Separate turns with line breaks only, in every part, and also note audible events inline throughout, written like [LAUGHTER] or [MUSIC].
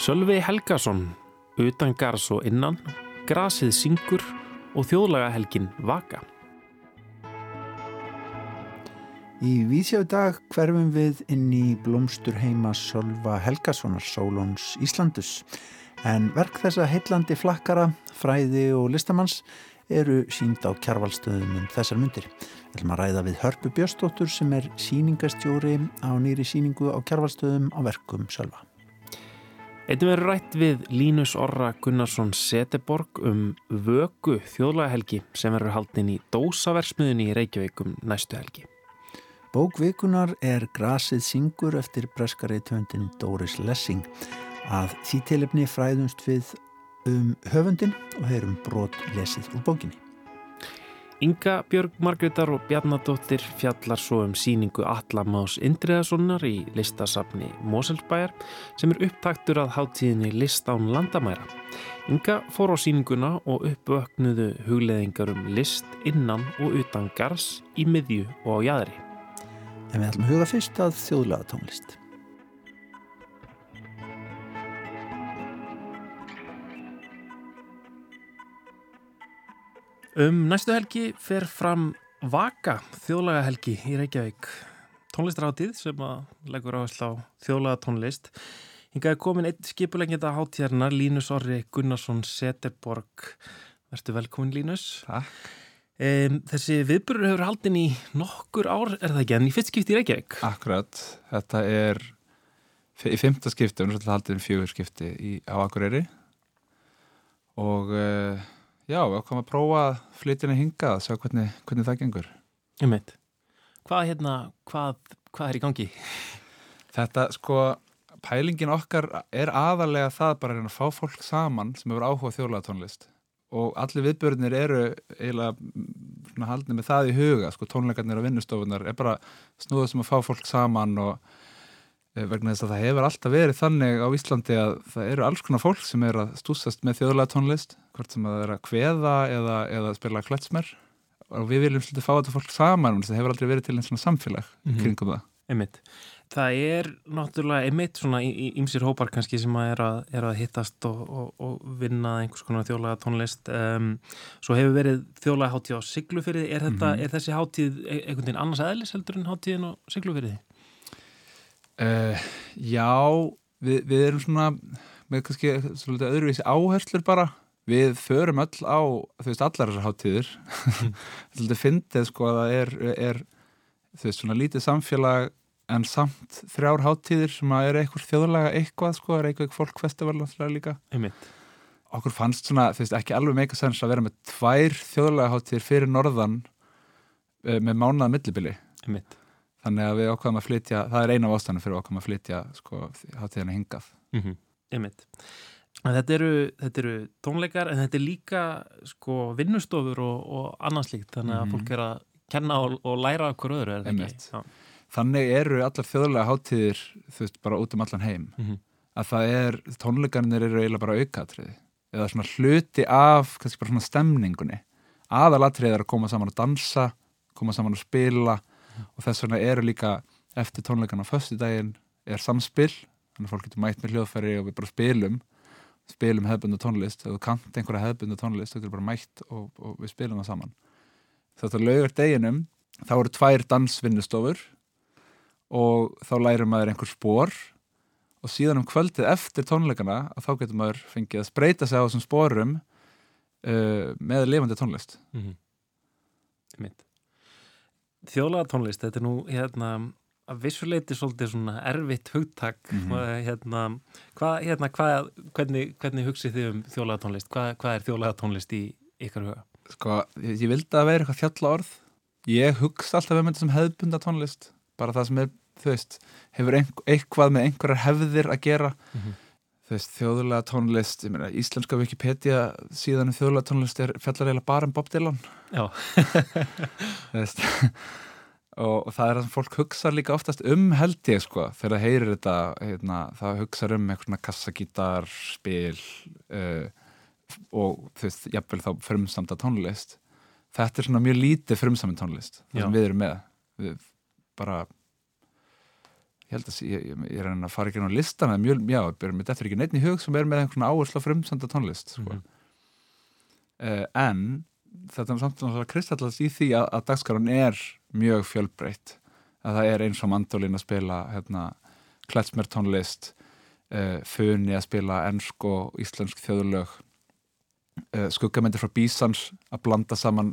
Sölvi Helgason, utan gars og innan, grasið syngur og þjóðlaga helgin vaka.
Í Vísjá dag hverfum við inn í blómstur heima Sölva Helgasonar Sólóns Íslandus. En verk þessa heillandi flakkara, fræði og listamanns eru sínd á kjarvalstöðum um þessar myndir. Við ætlum að ræða við Hörpu Björstóttur sem er síningastjóri á nýri síningu á kjarvalstöðum á verkum Sölva.
Einnig verður rætt við Línus Orra Gunnarsson Seteborg um vöku þjóðlagahelgi sem verður haldin í Dósaversmiðunni í Reykjavíkum næstu helgi.
Bókvikunar er Grasið syngur eftir breskari töndin Doris Lessing. Að því tilefni fræðumst við um höfundin og heyrum brot lesið úr bókinni.
Inga Björg Margreðar og Bjarnadóttir fjallar svo um síningu Allamás Indriðasonar í listasafni Moselsbæjar sem er upptaktur að hátíðinni List án landamæra. Inga fór á síninguna og uppvöknuðu hugleðingar um list innan og utan gars í miðju og á jæðri.
En við ætlum að huga fyrst að þjóðlaga tónlist.
Um næstu helgi fer fram Vaka þjóðlaga helgi í Reykjavík. Tónlistrátið sem að leggur áherslu á þjóðlaga tónlist. Hingaði komin einn skipulengjita hátjarnar, Línus Orri Gunnarsson Seterborg. Vertu velkomin Línus.
Takk.
Um, þessi viðburur hefur haldin í nokkur ár, er það ekki, en í fyrst skipti í Reykjavík?
Akkurat. Þetta er í fymta skipti, og náttúrulega haldin fjögur skipti í, á Akureyri. Og... Uh, Já, við ákvæmum að prófa að flytjina hinga að sjá hvernig, hvernig það gengur.
Ég meit. Hvað, hérna, hvað, hvað er í gangi?
Þetta, sko, pælingin okkar er aðalega það bara að fá fólk saman sem hefur áhuga þjóðlega tónlist og allir viðbörnir eru eiginlega haldið með það í huga, sko, tónleikarnir og vinnustofunar er bara snúðað sem að fá fólk saman og vegna þess að það hefur alltaf verið þannig á Íslandi að það eru alls konar fólk sem er að stúsast með þjóðlega tónlist hvort sem að það er að kveða eða, eða spila kletsmer og við viljum svolítið fá þetta fólk saman það hefur aldrei verið til einn svona samfélag mm -hmm. kringum það
Einmitt. Það er náttúrulega einmitt svona ímsir hópar kannski sem að er að, er að hittast og, og, og vinna einhvers konar þjóðlega tónlist um, svo hefur verið þjóðlega hátíð á Siglufyrði er, þetta, mm -hmm. er þessi hátíð e-, einhvern veginn annars eðlis heldur en hátíðin á Siglufyrði?
Uh, já, við, við erum svona með kannski svolítið öðruvísi áherslur bara. Við förum öll á, þú veist, allar þessar háttíður [LAUGHS] svolítið fyndið sko að það er, er þú veist, svona lítið samfélag en samt þrjár háttíðir sem að er eitthvað þjóðlega eitthvað sko, er eitthvað fólkfestival náttúrulega líka.
Einmitt.
okkur fannst svona, þú veist, ekki alveg meika sens að vera með tvær þjóðlega háttíðir fyrir norðan eh, með mánaða millibili.
Einmitt
þannig að við ákvæmum að flytja, það er eina af ástæðanum fyrir ákvæmum að flytja sko, hátíðina hingað.
Mm -hmm. þetta, eru, þetta eru tónleikar en þetta er líka sko, vinnustofur og, og annarslíkt þannig að mm -hmm. fólk er að kenna og, og læra okkur öðru er
þannig eru allar þjóðlega hátíðir þú veist bara út um allan heim. Mm -hmm. að það er, tónleikarnir eru eiginlega bara aukatrið eða svona hluti af kannski bara svona stemningunni. Aðalatrið er að koma saman að dansa koma saman að spila og þess vegna eru líka eftir tónleikan á föstu daginn er samspil, þannig að fólk getur mætt með hljóðfæri og við bara spilum spilum hefðbundu tónlist, ef þú kant einhverja hefðbundu tónlist, þú getur bara mætt og, og við spilum það saman. Þetta lögur deginum, þá eru tvær dansvinnustofur og þá lærir maður einhver spór og síðan um kvöldið eftir tónleikana að þá getur maður fengið að spreita sig á þessum spórum uh, með lifandi tónlist. Mm -hmm.
Mitt þjóðlaga tónlist, þetta er nú hérna að vissuleiti svolítið svona erfitt hugtak mm -hmm. hérna, hvað, hérna, hvað, hvernig, hvernig hugsið þið um þjóðlaga tónlist, hvað, hvað er þjóðlaga tónlist í ykkar huga?
Sko, ég, vildi að vera eitthvað fjalla orð ég hugsa alltaf um þetta sem hefðbunda tónlist bara það sem er, þú veist hefur eitthvað með einhverjar hefðir að gera mm -hmm. Veist, þjóðlaga tónlist meina, íslenska Wikipedia síðan um þjóðlaga tónlist er fjallar eiginlega bara um Bob Dylan.
Já. [LAUGHS]
Og, og það er að fólk hugsa líka oftast um held ég sko þegar það heyrir þetta heitna, það hugsa um eitthvað svona kassagítar spil uh, og þú veist, jafnvel þá frumsamta tónlist. Þetta er svona mjög lítið frumsamin tónlist það sem við erum með. Við bara ég held að ég, ég, er að fara ekki á listan er mjög, já, þetta er ekki neitt í hug sem er með einhvern áherslu á frumsanda tónlist sko.
Mhm.
uh, en þetta er samt náttúrulega kristallast í því að, að dagskarun er mjög fjölbreytt að það er eins og mandolin að spila hérna, kletsmer tónlist uh, funi að spila ennsk og íslensk þjóðulög uh, skuggamyndir frá Bísans að blanda saman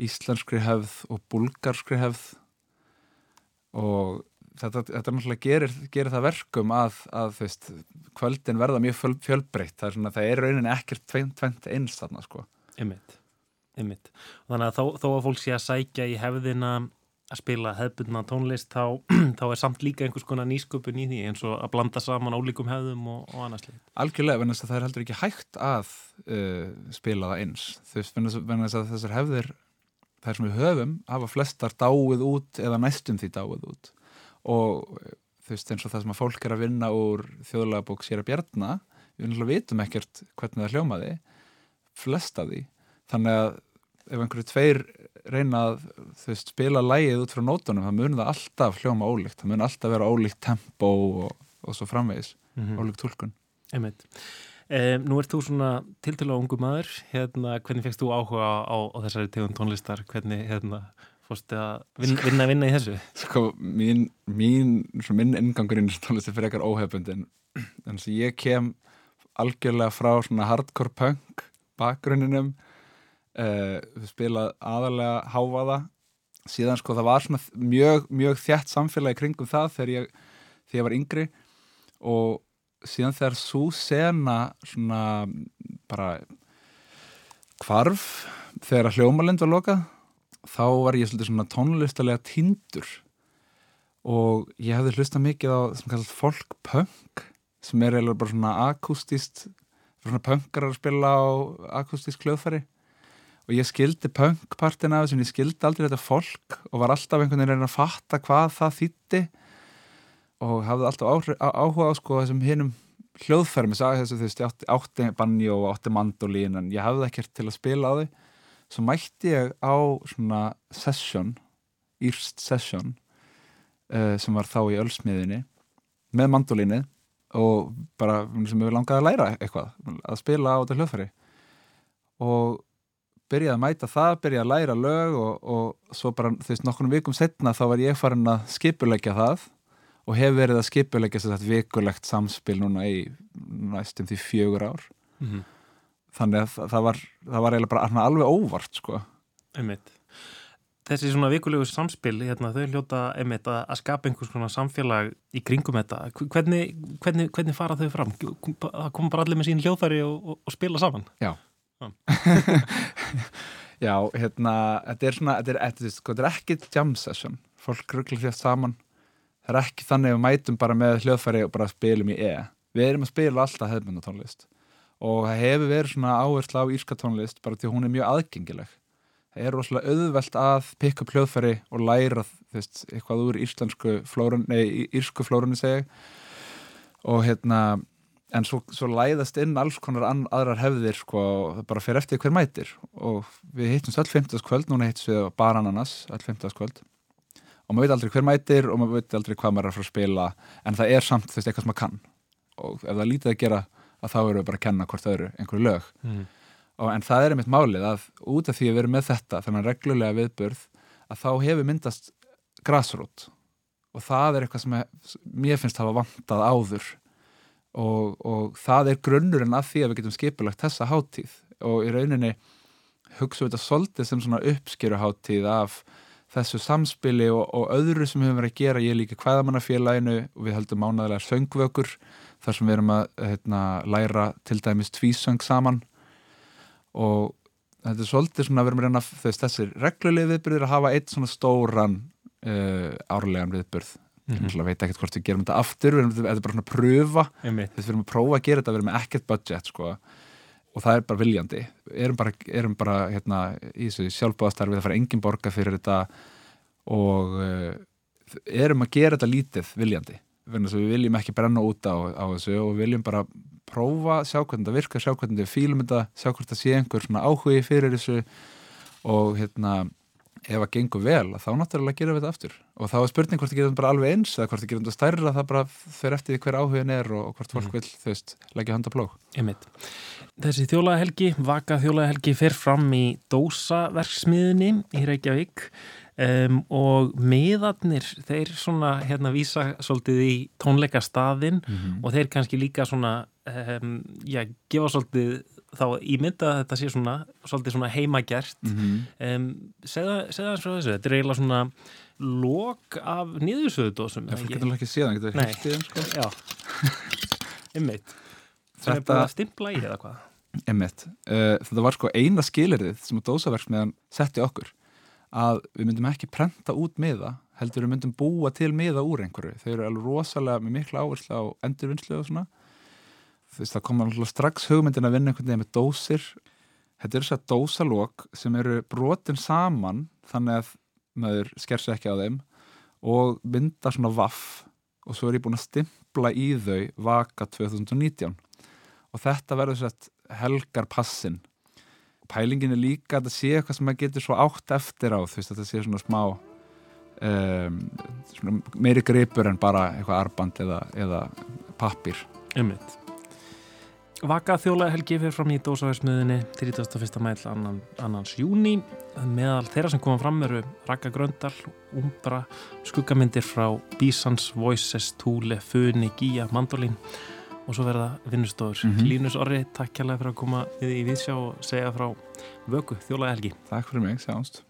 íslenskri hefð og búlgarskri hefð og þetta, þetta náttúrulega gerir, gerir það verkum að, að veist, kvöldin verða mjög fjöl, fjölbreytt það er, svona, það er rauninni ekkert tvent, tvent eins þarna sko.
Einmitt, einmitt. Þannig að þó, þó að fólk sé að sækja í hefðina að spila hefðbundna tónlist þá, [CLEARS THROAT] þá er samt líka einhvers konar nýsköpun í því eins og að blanda saman ólíkum hefðum og, og annars líkt.
algjörlega, vegna þess að það er heldur ekki hægt að uh, spila það eins þess að- þessar hefðir þær sem við höfum hafa flestar dáið út eða næstum því dáið út og eh, þú veist eins og það sem að fólk er að vinna úr þjóðlega bók sér að bjarna við náttúrulega vitum ekkert hvernig það hljómaði flest af því. Þannig að ef einhverju tveir reyna að veist, spila lægið út frá nótunum það mun það alltaf hljóma ólíkt. Það mun alltaf vera ólíkt tempo og, og svo framvegis,
Mm
ólíkt túlkun.
Einmitt. Um, nú ert þú svona tiltölu ungu maður, hérna, hvernig fegst þú áhuga á, á þessari tegund tónlistar, hvernig hérna, fórstu að vinna, vinna, vinna í þessu?
sko, mín, mín, svona minn tónlist er fyrir ekkar óhefbundin en þess að ég kem algjörlega frá svona hardcore punk bakgrunninum uh, spilað aðalega hávaða. Síðan sko það var svona mjög, mjög þjætt samfélagi kringum það þegar ég, þegar ég var yngri. Og síðan þegar svo sena svona bara hvarf þegar hljómalind var lokað þá var ég svolítið svona tónlistalega tindur. Og ég hefði hlustað mikið á sem kallast folk punk sem er eiginlega bara svona akústist svona punkar að spila á akústist kljóðfæri og ég skildi punkpartin af þessu en ég skildi aldrei þetta folk og var alltaf einhvern veginn að reyna að fatta hvað það þýtti og hafði alltaf áhuga á sko þessum hinum hljóðfærum. Ég sagði þessu þú veist, ég átti, átti banjo og átti mandolín en ég hafði ekkert til að spila á þau svo mætti ég á svona session írst session uh, sem var þá í Ölsmiðinni með mandolínu og bara sem ég langaði að læra eitthvað að spila á þetta hljóðfæri og byrjaði að mæta það, byrjaði að læra lög og, og svo bara þú veist nokkurnu vikum setna þá var ég farin að skipuleggja það og hef verið að skipuleggja þess að vikulegt samspil núna í næstum því fjögur ár
Mm -hmm.
Þannig að það- var, það var eiginlega bara alveg óvart sko
Einmitt. Þessi svona vikulegu samspil, hérna, þau hljóta einmitt að, að skapa einhvers konar samfélag í kringum þetta. Hvernig, hvernig, hvernig fara þau fram? Það kom bara allir með sín hljóðfæri og, og, og spila saman. [LAUGHS]
Já, hérna, þetta er svona, þetta er, þetta er, sko, þetta er ekki jam session, fólk rugglir þér saman, það er ekki þannig að við mætum bara með hljóðfæri og bara spilum í E. Við erum að spila alltaf hefðbundu tónlist og það hefur verið svona áherslu á írska tónlist bara því hún er mjög aðgengileg. Það er rosalega auðvelt að pikka upp hljóðfæri og læra veist, eitthvað úr írsku flórunni segi ég. og hérna en svo, svo læðast inn alls konar ann, aðrar hefðir sko, bara fyrir eftir hver mætir og við hittumst öll 50. kvöld núna hittumst við bara ananas, öll 50. kvöld og maður veit aldrei hver mætir og maður veit aldrei hvað maður er að fara að spila en það er samt veist eitthvað sem maður kann og ef það er lítið að gera að þá eru við bara að kenna hvort öðru einhverju lög.
Mm.
og, en það er einmitt málið að út af því að við erum með þetta þannig reglulega viðburð að þá hefur myndast grassroot og það er eitthvað sem er, mér finnst hafa vantað áður. Og, og það er grunnurinn að því að við getum skipulagt þessa hátíð. Og í rauninni hugsa við þetta svolítið sem svona uppskeru hátíð af þessu samspili og, og öðru sem við höfum verið að gera. Ég líka hvaðamannafélaginu og við höldum mánaðilega söngvökur þar sem við erum að heitna, læra til dæmis tvísöng saman og þetta er svolítið svona að við erum að reyna veist, þessir reglulegi viðbyrðir að hafa eitt svona stóran uh, árlegan viðbyrð mm. -hmm. veit ekkert hvort við gerum þetta aftur við erum, þetta er bara svona að pröfa þess við erum að prófa að gera þetta, við erum ekkert budget sko. og það er bara viljandi við erum bara, erum bara hérna, í þessu sjálfbáðastarfi, það fara engin borga fyrir þetta og uh, erum að gera þetta lítið viljandi þess að við viljum ekki brenna út á, á þessu og viljum bara prófa, sjá hvernig þetta virkar, sjá hvernig við fílum þetta, sjá hvort það sé einhver svona áhugi fyrir þessu og hérna ef að gengur vel þá náttúrulega gerum við þetta aftur. Og þá er spurning hvort það gerum bara alveg eins eða hvort það gerum þetta stærra það bara fer eftir hver áhugin er og, hvort fólk vil þú veist leggja handa plók
Einmitt. Þessi þjólahelgi, vaka þjólahelgi fer fram í Dósaverksmiðinni í Reykjavík um, og miðarnir, þeir svona hérna vísa svolítið í tónleikastaðin
-hmm.
og þeir kannski líka svona um, já, gefa svolítið þá ímynda að þetta sé svona svolítið svona heimagjert
Mm -hmm.
um, segða, eins og þessu, þetta er eiginlega svona lok af niðursöðudósum
Ég getur ekki séð, það getur í þeim sko.
Já, [LAUGHS] einmitt sem er búin að stimpla í eða hvað
Einmitt. Uh, þetta var sko eina skilirðið sem að dósaverksmiðan setti okkur að við myndum ekki prenta út miða heldur við myndum búa til miða úr einhverju. Þau eru alveg rosalega með mikla áherslu á endurvinnslu og svona. Þú veist það kom alveg strax hugmyndin að vinna einhvern veginn með dósir. Þetta eru þess að dósalok sem eru brotin saman þannig að maður sker sig ekki á þeim og mynda svona vaff og svo er ég búin að stimpla í þau vaka 2019 og þetta verður sett helgar passin pælingin er líka að þetta sé eitthvað sem maður getur svo átt eftir á þú veist þetta sé svona smá um, svona meiri gripur en bara eitthvað arband eða, eða pappir
Einmitt. Vaka þjóla helgi fyrir fram í Dósaversmiðinni 31. mæl annan, annans júni meðal þeirra sem koma fram eru Raka Gröndal, Umbra skuggamyndir frá Bísans Voices, Túle, Funi, Gíja Mandolin og svo verða vinnustofur.
Mhm.
Línus Orri, takk kærlega fyrir að koma við í viðsjá og segja frá vöku þjóla helgi
Takk fyrir mig, sjáumst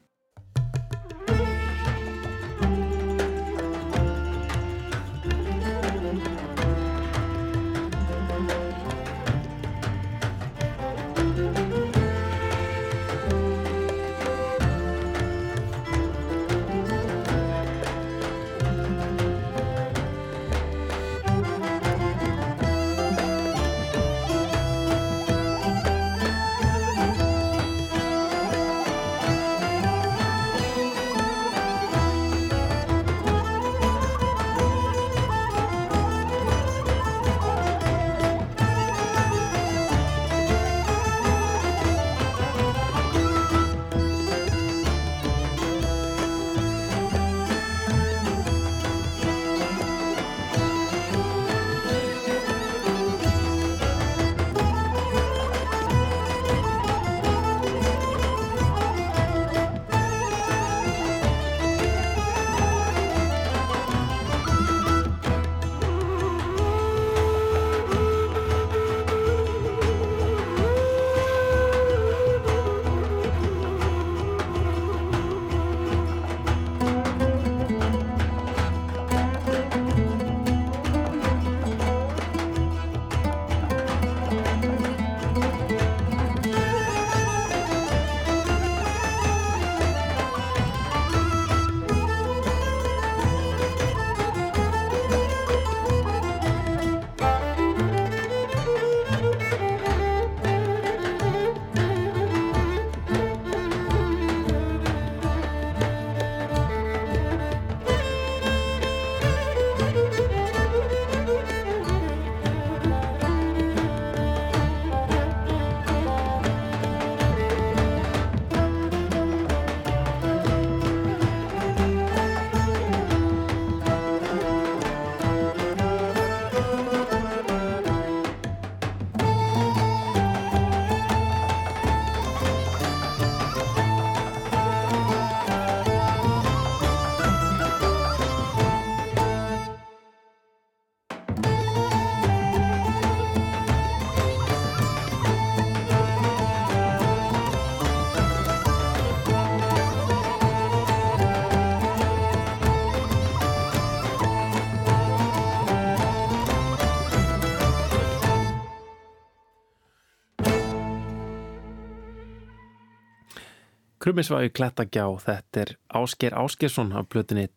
Krummisvægi Klettagjá, þetta er Ásker Áskersson af blötunni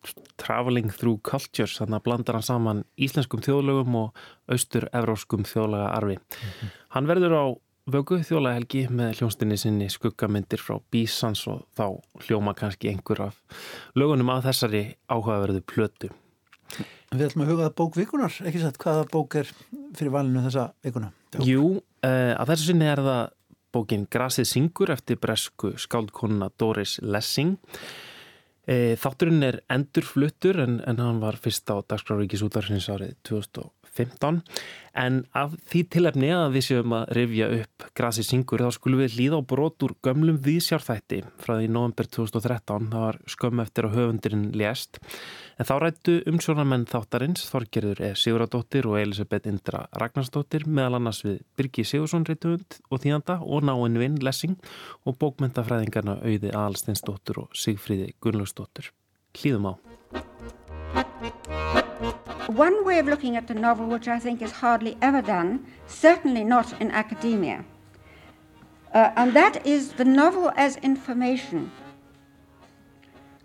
Traveling Through Cultures, þannig að blandar hann saman íslenskum þjóðlögum og austur-evróskum þjóðlaga arfi. Hann verður á vögu þjóðlagahelgi með hljónstinni sinni skuggamyndir frá Bísans og þá hljóma kannski einhver af lögunum að þessari áhugaverðu plötu.
Við ætlum að hugað bók vikunar, ekki satt hvaða bók er fyrir valinu þessa vikuna?
Jú, uh, að þessu sinni er það bókin Grasið syngur eftir bresku skáldkonuna Doris Lessing. E, þátturinn er endurfluttur en, en hann var fyrst á Dagskráríkis útvarfins árið 2015 en af því tilefni að við séum að rifja upp Grasið syngur þá skulum við líða á brot úr gömlum viðsjárþætti frá því november 2013 það var skömm eftir að höfundurinn lést. En þá rættu umsjónamenn þáttarins Þorgerður E. Siguradóttir og Elisabeth Indra Ragnarsdóttir meðal annars við Birgi Sigursson reytuund og þýjanda og náinn vinn Lessing og bókmyndafræðingarna Auði Alsteinsdóttir og Sigfríði Gunnlaugsdóttir Hlýðum á
One way of looking at the novel, which I think is hardly ever done, certainly not in academia, uh, and that is the novel as information.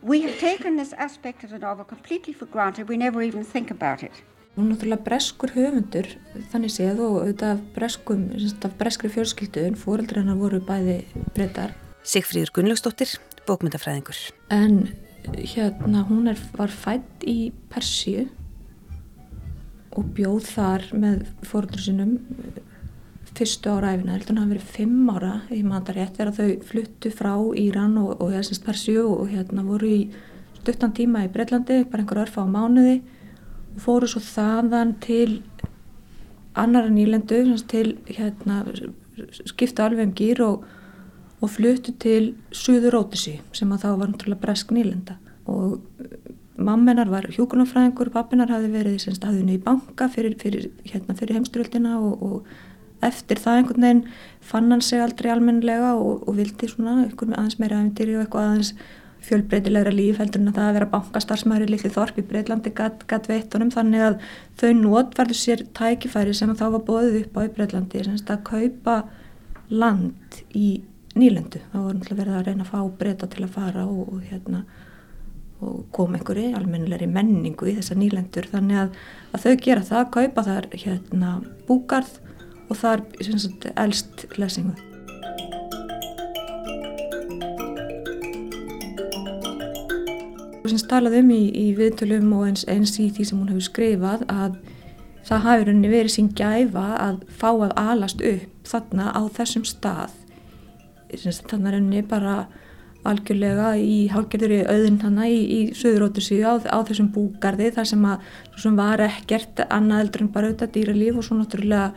We have taken this aspect of the novel completely for granted, we never even think about it.
Er náttúrulega breskur höfundur þannig séð og auðvitað breskum, af breskri fjölskyldu en fóreldri hennar voru bæði breytar.
Sigfríður Gunnlaugsdóttir, bókmyndafræðingur.
En hérna hún er, var fætt í Persíu og bjóð þar með fóröldur sinum fyrstu ára æfina, heldur hann að verið fimm ára í matarétt þegar þau fluttu frá Íran og, og þessins Persíu og hérna voru í stuttan tíma í Breitlandi, bara einhver örfa á mánuði og fóru svo þaðan til annara nýlendu til hérna skipta alveg um gýr og, og fluttu til Suður Rótisi sem að þá var náttúrulega bresk nýlenda. Og mammenar var hjókunarfræðingur, pappinar hafi verið semst aðunni í banka fyrir, fyrir, hérna, fyrir heimstyrjöldina og, og eftir það einhvern veginn fann hann sig aldrei almenlega og, og vildi svona einhvern aðeins meira aðeins og eitthvað aðeins fjölbreytilegra líf heldur en að það að vera bankastarfsmæri litli þorp í Breitlandi gatt gat veittunum þannig að þau nótverðu sér tækifæri sem þá var bóðið upp á í Breitlandi semst að kaupa land í nýlendu. Það var náttúrulega verið að reyna að fá breyta til að fara og, og hérna og koma einhverju almennilegri menningu í þessa nýlendur þannig að, að þau gera það, kaupa þar hérna búkarð og þar sagt, elst lesingu. Og sem talað um í, í viðtölum og eins, eins í því sem hún hefur skrifað að það hafi rauninni verið sín gæfa að fá að alast upp þarna á þessum stað. Þannig að rauninni bara algjörlega í hálgjörður í auðin hana í, í söðurótursíu á, á þessum búgarði þar sem að sem var ekkert annað eldur en bara auðvitað dýralíf og svo náttúrulega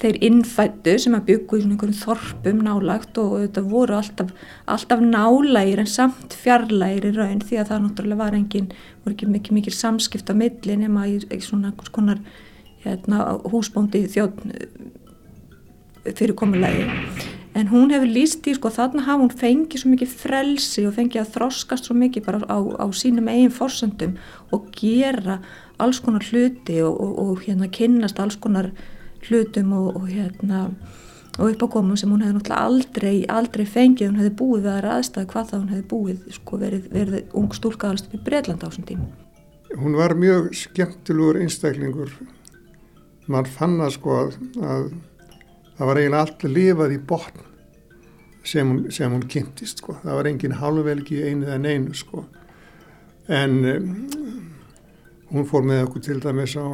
þeir innfættu sem að byggu í svona einhverjum þorpum nálagt og auðvitað voru alltaf, alltaf nálægir en samt fjarlægir í raun því að það náttúrulega var engin, voru ekki mikið mikið samskipt á milli nema í, í svona konar hérna, húsbóndi þjóðn fyrir komulegi en hún hefur líst í sko þarna hafa hún fengið svo mikið frelsi og fengið að þroskast svo mikið bara á, á sínum eigin fórsöndum og gera alls konar hluti og, og, og hérna kynnast alls konar hlutum og, og hérna og uppákomum sem hún hefði náttúrulega aldrei, aldrei fengið, hún hefði búið við aðra aðstæði hvað það hún hefði búið, sko verið, verið ung stúlka alveg upp í Breitland á þessum tíma.
Hún var mjög skemmtilegur einstaklingur, mann fann að sko að það var eiginlega allt lifað í botn sem sem hún kynntist sko. það var engin halvvelgi einu eða neinu sko. en um, hún fór með okkur til dæmis á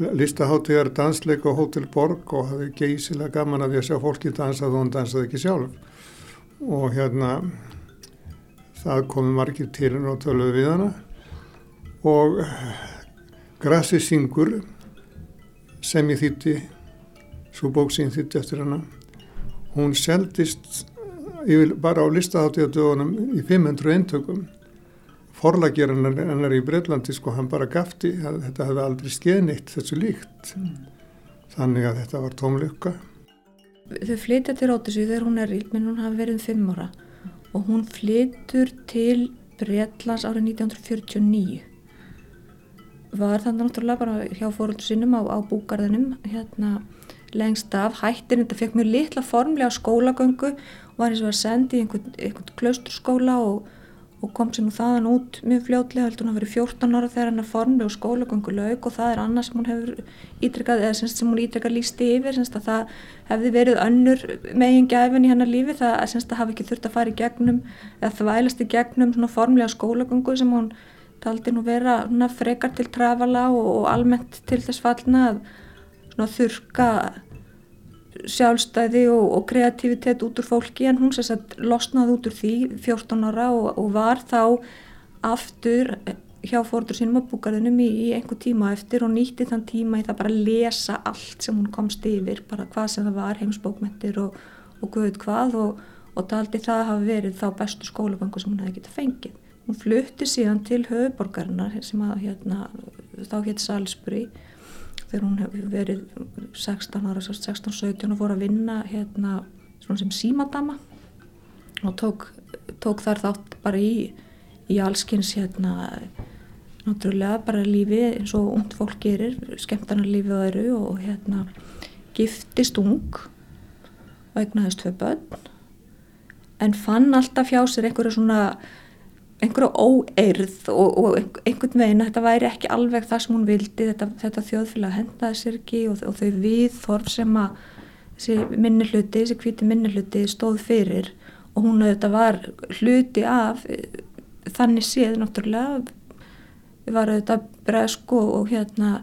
listaháttegar dansleik á Hotel Borg og hafði geysilega gaman að því að sjá fólki dansa þó hún dansaði ekki sjálf og hérna það komi margir til henn og töluði við hana og Grassi Singur sem ég þýtti svo bók sín þýtti eftir hana hún seldist bara á listaháttíðadögunum í 500 eintökum. Forlageran hennar í Breitlandi sko hann bara gafti að þetta hefði aldrei skeinitt þessu líkt. Mm. þannig að þetta var tómlöka
Þau flytja til Rótisvíð þegar hún er íld menn hún hafi verið um 5 ára. Og hún flytur til Breitlands árið 1949 var þannig náttúrulega bara hjá fóröldu sinnum á, á búgarðinum hérna lengst af, hættin, þetta fekk mjög litla formlega skólagöngu og var eins og var sendið í einhvern, einhvern klausturskóla og, og kom sér nú þaðan út mjög fljótlega, heldur hún að vera 14 ára þegar hann er formlega skólagöngu laug og það er annað sem hún hefur ítrykkað eða sem hún ítrykkað lísti yfir semst að það hefði verið önnur megin gæfin í hennar lífi, það semst að hafi ekki þurft að fara í gegnum eða þvælast í gegnum svona formlega skólagöngu sem hún taldi nú vera frekar til trafala og, og almennt til þess fallna að þurka sjálfstæði og, og kreativitet út úr fólki en hún að losnaði út úr því 14 ára og, og var þá aftur hjá fórður sínum að búkarðinum í, í einhver tíma eftir og nýtti þann tíma í það bara að lesa allt sem hún komst yfir, bara hvað sem það var, heimsbókmentir og, og guð hvað og, og taldi það hafa verið þá bestu skólabanku sem hún hefði getið fengið. Hún flutti síðan til höfuborgarinnar sem að hérna, þá hétt Salisbury þegar hún hefði verið 16 ára, 16-17 og fór að vinna hérna svona sem símadama og tók, tók þar þátt bara í í allskynns hérna náttúrulega bara lífi eins og und fólk gerir, skemmtarnar lífi og eru og hérna giftist ung og egnaðist tvei börn en fann alltaf hjá sér einhverju svona einhverju óeirð og, og einhvern veginn þetta væri ekki alveg það sem hún vildi þetta, þetta þjóðfélag hendaði sér ekki og, og þau viðþorf sem að þessi minnihluti, þessi hviti minnihluti stóð fyrir og hún auðvitað var hluti af þannig séð náttúrulega var auðvitað bresk og, og hérna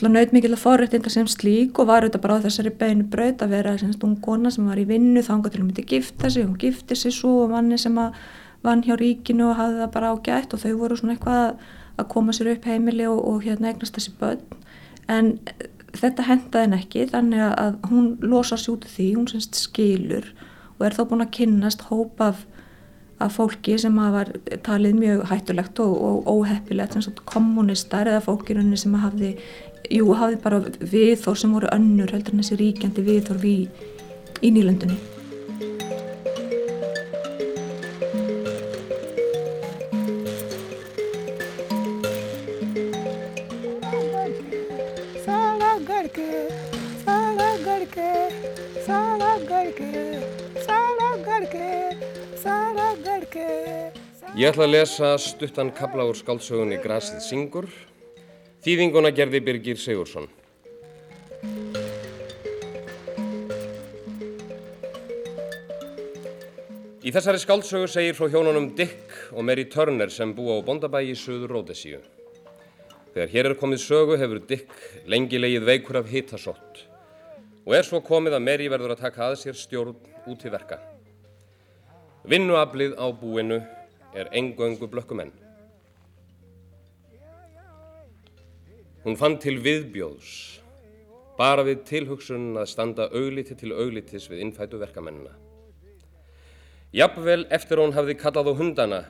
naut mikil að forrættinga sem slík og var auðvitað bara á þessari beinu braut að vera semst ung kona sem var í vinnu þá hann til að myndi gifta sig, hún gifti sig svo og manni sem að vann hjá ríkinu og hafði það bara ágætt og þau voru svona eitthvað að koma sér upp heimili og, og hérna eignast þessi börn. En þetta hendaði henn ekki þannig að hún losa sér út af því, hún semst skilur og er þá búin að kynnast hópa af að fólki sem var talið mjög hættulegt og, og óheppilegt sem kommunistar eða fólkirunni sem hafði, jú, hafði bara viðþór sem voru önnur heldur en þessi ríkjandi viðþór við í nýlendunni.
Ég ætla að lesa stuttan kabla úr skáldsögunni Grasið syngur. Þýðinguna gerði Birgir Sigursson. Í þessari skáldsögu segir frá hjónunum Dick og Mary Turner sem búa á Bondabæi í söður Róðesíu. Þegar hér er komið sögu hefur Dick lengi leið veikur af hitasott og er svo komið að Mary verður að taka að sér stjórn út í verka. Vinnuaflið á búinu er engöngu blökkumenn. Hún fann til viðbjóðs, bara við tilhugsun að standa augliti til auglitis við innfætu verkamennina. Jafnvel eftir hún hafði kallað á hundana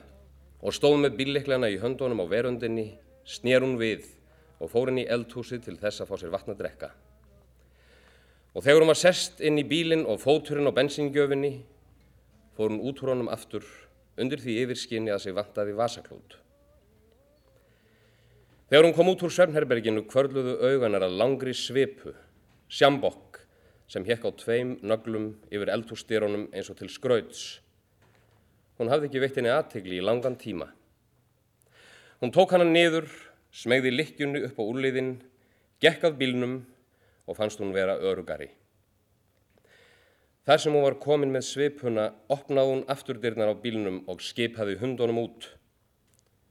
og stóð með bílleiklana í höndunum á verundinni, snér hún við og fór inn í eldhúsið til þess að fá sér vatna að drekka. Og þegar hún var sest inn í bílinn og fóturinn á bensingjöfinni, fór hún út úr honum aftur undir því yfirskinni að sig vantaði vasaklút. Þegar hún kom út úr Sörnherberginu kvörluðu auganar að langri svipu, sjambokk, sem hekk á tveim nöglum yfir eldhússtýrónum eins og til skrauts. Hún hafði ekki veitt henni aðtegli í langan tíma. Hún tók hana niður, smegði likkjunni upp á úrliðin, gekkað bílnum og fannst hún vera örugari. Þar sem hún var komin með svipuna opnaði hún afturdyrnar á bílnum og skipaði hundunum út.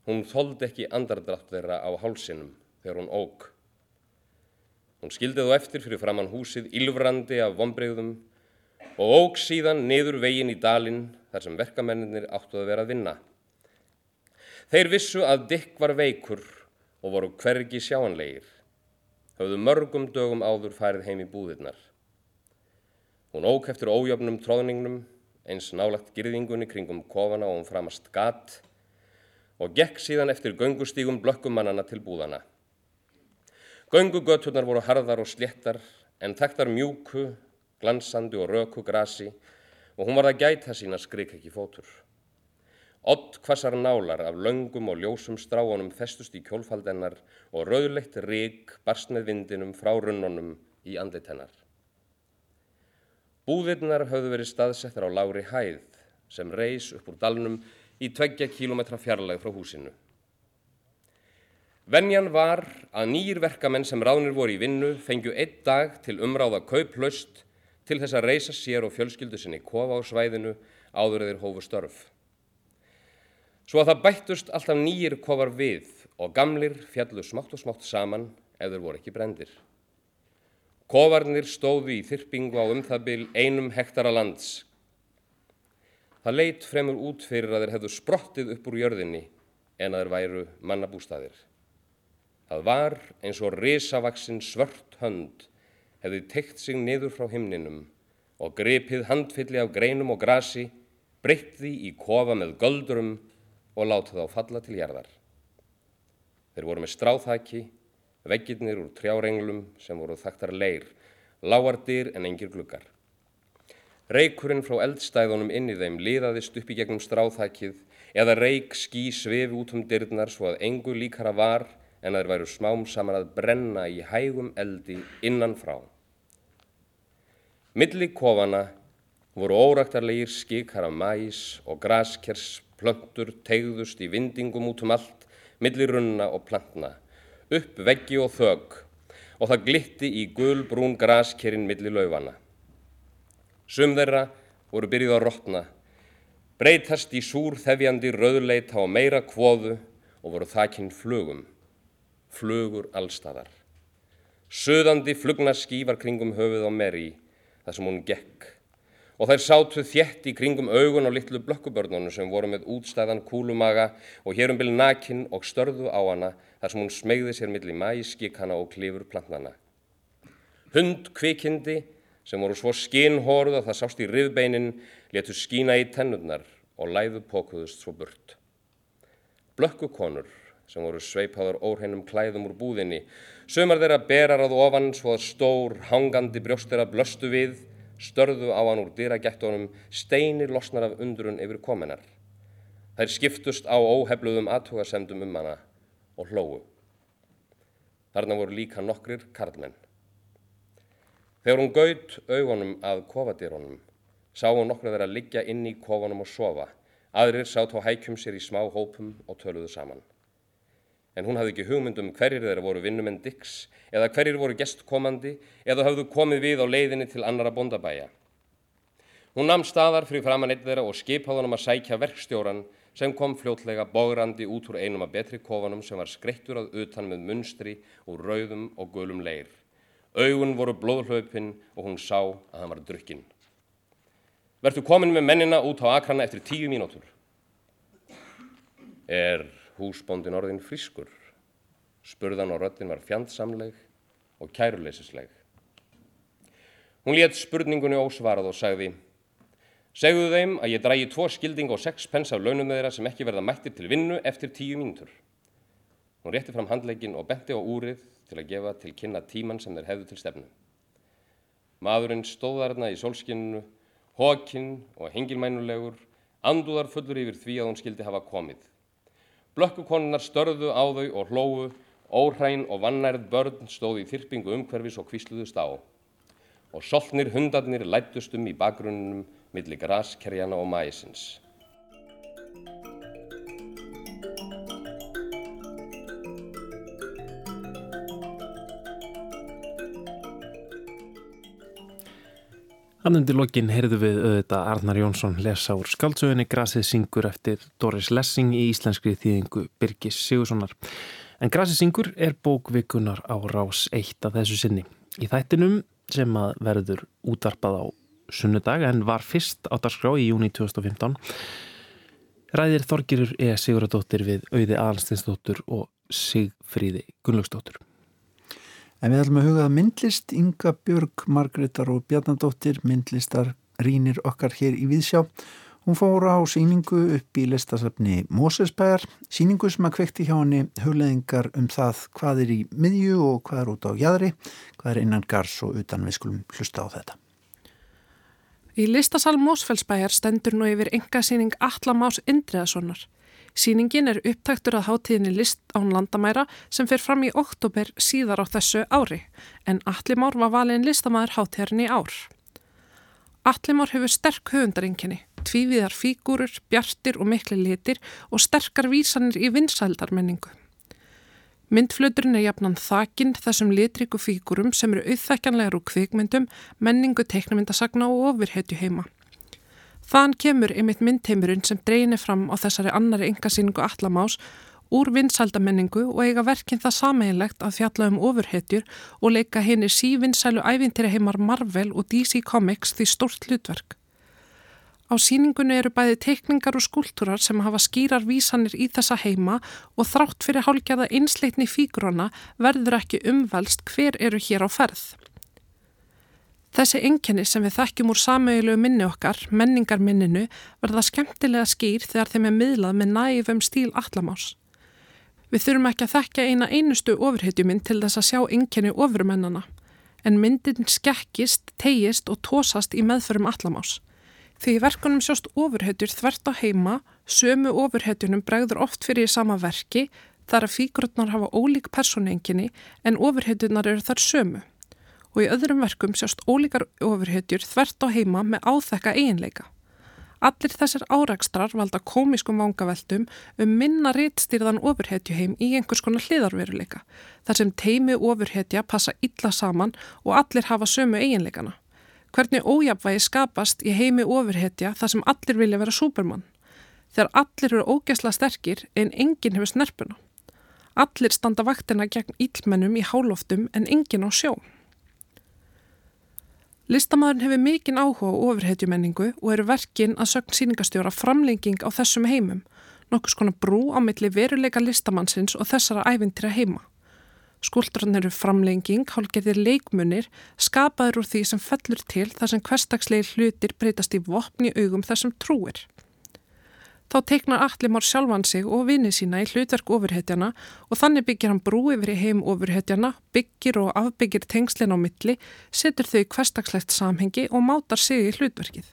Hún þóldi ekki andardrátt þeirra á hálsinum þegar hún óg. Hún skildi þú eftir fyrir framann húsið ylvrandi af vonbreyðum og óg síðan niður veginn í dalinn þar sem verkamennir áttu að vera að vinna. Þeir vissu að Dick var veikur og voru hvergi sjáanlegir. Hauðu mörgum dögum áður farið heim í búðirnar. Hún ók eftir ójöfnum tróðningnum, eins nálagt girðingunni kringum kofana og hún framast gat og gekk síðan eftir göngustígum blökkumannana til búðana. Göngugöturnar voru harðar og sléttar en þekktar mjúku, glansandi og röku grasi og hún var að gæta sína skrik ekki fótur. Ott kvassar nálar af löngum og ljósum stráunum festust í kjólfaldennar og rauðleitt rík barst með vindinum frá runnunum í andlitennar. Búðirnar höfðu verið staðsettar á lári hæð sem reys upp úr dalnum í tveggja kílometra fjarlæg frá húsinu. Venjan var að nýjir verkamenn sem ráðnir voru í vinnu fengju einn dag til umráða kauplaust til þess að reysa sér og fjölskyldu sinni kofa á svæðinu áður eðir hófu störf. Svo að það bættust alltaf nýjir kofar við og gamlir fjallu smátt og smátt saman ef þeir voru ekki brendir. Kofarnir stóðu í þyrpingu á um það byl einum hektara lands. Það leitt fremur út fyrir að þeir hefðu sprottið upp úr jörðinni en að þeir væru mannabústaðir. Það var eins og risavaksinn svört hönd hefði teikt sig niður frá himninum og grepið handfylli af greinum og grasi, breytt því í kofa með göldurum og látið á falla til jarðar. Þeir voru með stráþaki, veggirnir úr trjárenglum sem voru þaktar leir, láardir en engir gluggar. Reykurinn frá eldstæðunum inn í þeim liðaðist upp í gegnum stráþakið eða reyk ský svefi út um dyrnar svo að engu líkara var en að þeir væru smám saman að brenna í hægum eldi innan frá. Milli kofana voru óraktarlegir skikar af mæs og graskers plöntur tegðust í vindingum út um allt, milli runna og plantna, upp veggi og þög og það glitti í gulbrún graskerinn milli laufana. Sum þeirra voru byrjuð að rótna, breytast í súr þefjandi rauðleita og meira kvóðu og voru þakinn flugum, flugur allstæðar. Suðandi flugnaský var kringum höfuð á Meri þar sem hún gekk og þær sátu þjett í kringum augun á litlu blökkubörnunum sem voru með útstæðan kúlumaga og hérum byrju nakinn og störðu á hana þar sem hún smegði sér millir mæskikana og klifur plantnana. Hund kvikindi sem voru svo skinnhóruð að það sást í riðbeinin letu skína í tennurnar og læðu pókuðust svo burt. Blökkukonur sem voru sveipaður óhreinum klæðum úr búðinni, sömar þeirra berar að ofan svo að stór, hangandi brjóstera blöstu við, störðu á hann úr dyragættunum, steinir losnar af undrun yfir kominar. Þær skiptust á óhefluðum aðtugasemdum um hana og hlóu. Þarna voru líka nokkrir karlmenn. Þegar hún gaut augunum að kofadýrónum, sá hún nokkru þeirra liggja inn í kofanum og sofa. Aðrir sátt á hækjum sér í smá hópum og töluðu saman. En hún hafði ekki hugmynd um hverjir þeirra voru vinnumenn Dix eða hverjir voru gestkomandi eða hafðu komið við á leiðinni til annara bondabæja. Hún namn staðar fyrir framann eitt þeirra og skipaði hann um að sækja verkstjóran sem kom fljótlega bograndi út úr einum af betri kofanum sem var skreittur að utan með munstri úr rauðum og gulum leir. Augun voru blóðhlaupin og hún sá að hann var drukkinn. Vertu komin með mennina út á akrana eftir tíu mínútur. Er húsbóndin orðin frískur? Spurðan og röttin var fjandsamleg og kæruleysisleg. Hún létt spurningunni ósvarað og sagði Segðu þeim að ég drægi tvo skilding og sex pens af launum þeirra sem ekki verða mættir til vinnu eftir tíu mínútur. Hún rétti fram handleikin og benti á úrið til að gefa til kynna tíman sem þeir hefðu til stefnu. Maðurinn stóðarna í sólskinninu, hókinn og hengilmænulegur, andúðar fullur yfir því að hún skildi hafa komið. Blökkukonunnar störðu á þau og hlóu, óhræn og vannærð börn stóði í þyrpingu umhverfis og kvísluðust á. Og soltnir hundarnir lættust um í bakgrunnum millir graskerjana og mæsins.
Hann undir lokin heyrðu við auðvitað Arnar Jónsson lesa úr skaldsögunni Grasið syngur eftir Doris Lessing í íslenskri þýðingu Birgis Sigurssonar. En Grasið syngur er bókvikunar á rás eitt af þessu sinni. Í þættinum sem að verður útvarpað á sunnudag en var fyrst á dagskrá í júni 2015 ræðir Þorgirur E. Siguradóttir við auði Alstinsdóttur og Sigfríði Gunnlaugsdóttur.
En við ætlum að huga að myndlist Inga Björg, Margreðar og Bjarnadóttir myndlistar rínir okkar hér í Víðsjá. Hún fór á síningu upp í listasafni Mósesbæjar, síningu sem að kvekti hjá henni hugleðingar um það hvað er í miðju og hvað er út á jæðri, hvað er innan gars og utan við skulum hlusta á þetta.
Í listasal Mósfellsbæjar stendur nú yfir engasýning Allamás Indriðasonar. Sýningin er upptæktur að hátíðinni list án landamæra sem fer fram í oktober síðar á þessu ári, en Allimár var valin listamæður hátíðarinn í ár. Allimár hefur sterk höfundaringinni, tvíviðar fígúrur, bjartir og mikli litir og sterkar vísanir í vinsældarmenningu. Myndfluturinn er jafnan þakinn þessum litriku fígurum sem eru auðþekkanlegar úr kvikmyndum, menningu, teiknumyndasagna og ofirhetju heima. Þann kemur einmitt myndheimurinn sem dreyinir fram á þessari annari engasýningu Allamás úr vinsaldamenningu og eiga verkinn það sameigilegt að fjalla um ofurhetjur og leika henni sívinsælu ævintýri heimar Marvel og DC Comics því stort hlutverk. Á síningunni eru bæði teikningar og skúltúrar sem hafa skýrar vísanir í þessa heima og þrátt fyrir hálgjada einsleitni fígrona verður ekki umvelst hver eru hér á ferð. Þessi enginni sem við þekkjum úr samauðilegu minni okkar, menningarminninu, verða skemmtilega skýr þegar þeim er miðlað með næfum stíl allamás. Við þurfum ekki að þekka eina einustu ofurhetjuminn til þess að sjá enginni ofurmennana, en myndin skekkist, tegist og tósast í meðförum allamás. Því verkunum sjóst ofurhetjur þvert á heima, sömu ofurhetjunum bregður oft fyrir í sama verki, þar að fígrutnar hafa ólík personenginni en ofurhetjunar eru þar sömu og í öðrum verkum sjást ólíkar ofurhetjur þvert á heima með áþekka eiginleika. Allir þessar árakstrar valda komiskum vangaveltum um minna réttstýrðan ofurhetjuheim í einhvers konar hliðarveruleika, þar sem teimi ofurhetja passa illa saman og allir hafa sömu eiginleikana. Hvernig ójapvægi skapast í heimi ofurhetja þar sem allir vilja vera súpermann? Þegar allir eru ógesla sterkir en enginn hefur snerpuna. Allir standa vaktina gegn íllmennum í háloftum en enginn á sjó. Listamæðurinn hefur mikinn áhuga á ofurhetjumenningu og eru verkinn að sögn síningastjóra framlenging á þessum heimum, nokkus konar brú á milli veruleika listamannsins og þessara ævintýra heima. Skúldrann eru framlenging, hálfgerðir leikmunir, skapaður úr því sem fellur til þar sem hverstagslegir hlutir breytast í vopni augum þessum trúir. Þá teiknar Allimár sjálfan sig og vinið sína í hlutverk ofurhetjana og þannig byggir hann brú yfir í heim ofurhetjana, byggir og afbyggir tengslinn á milli, setur þau í hverstakslegt samhengi og mátar sig í hlutverkið.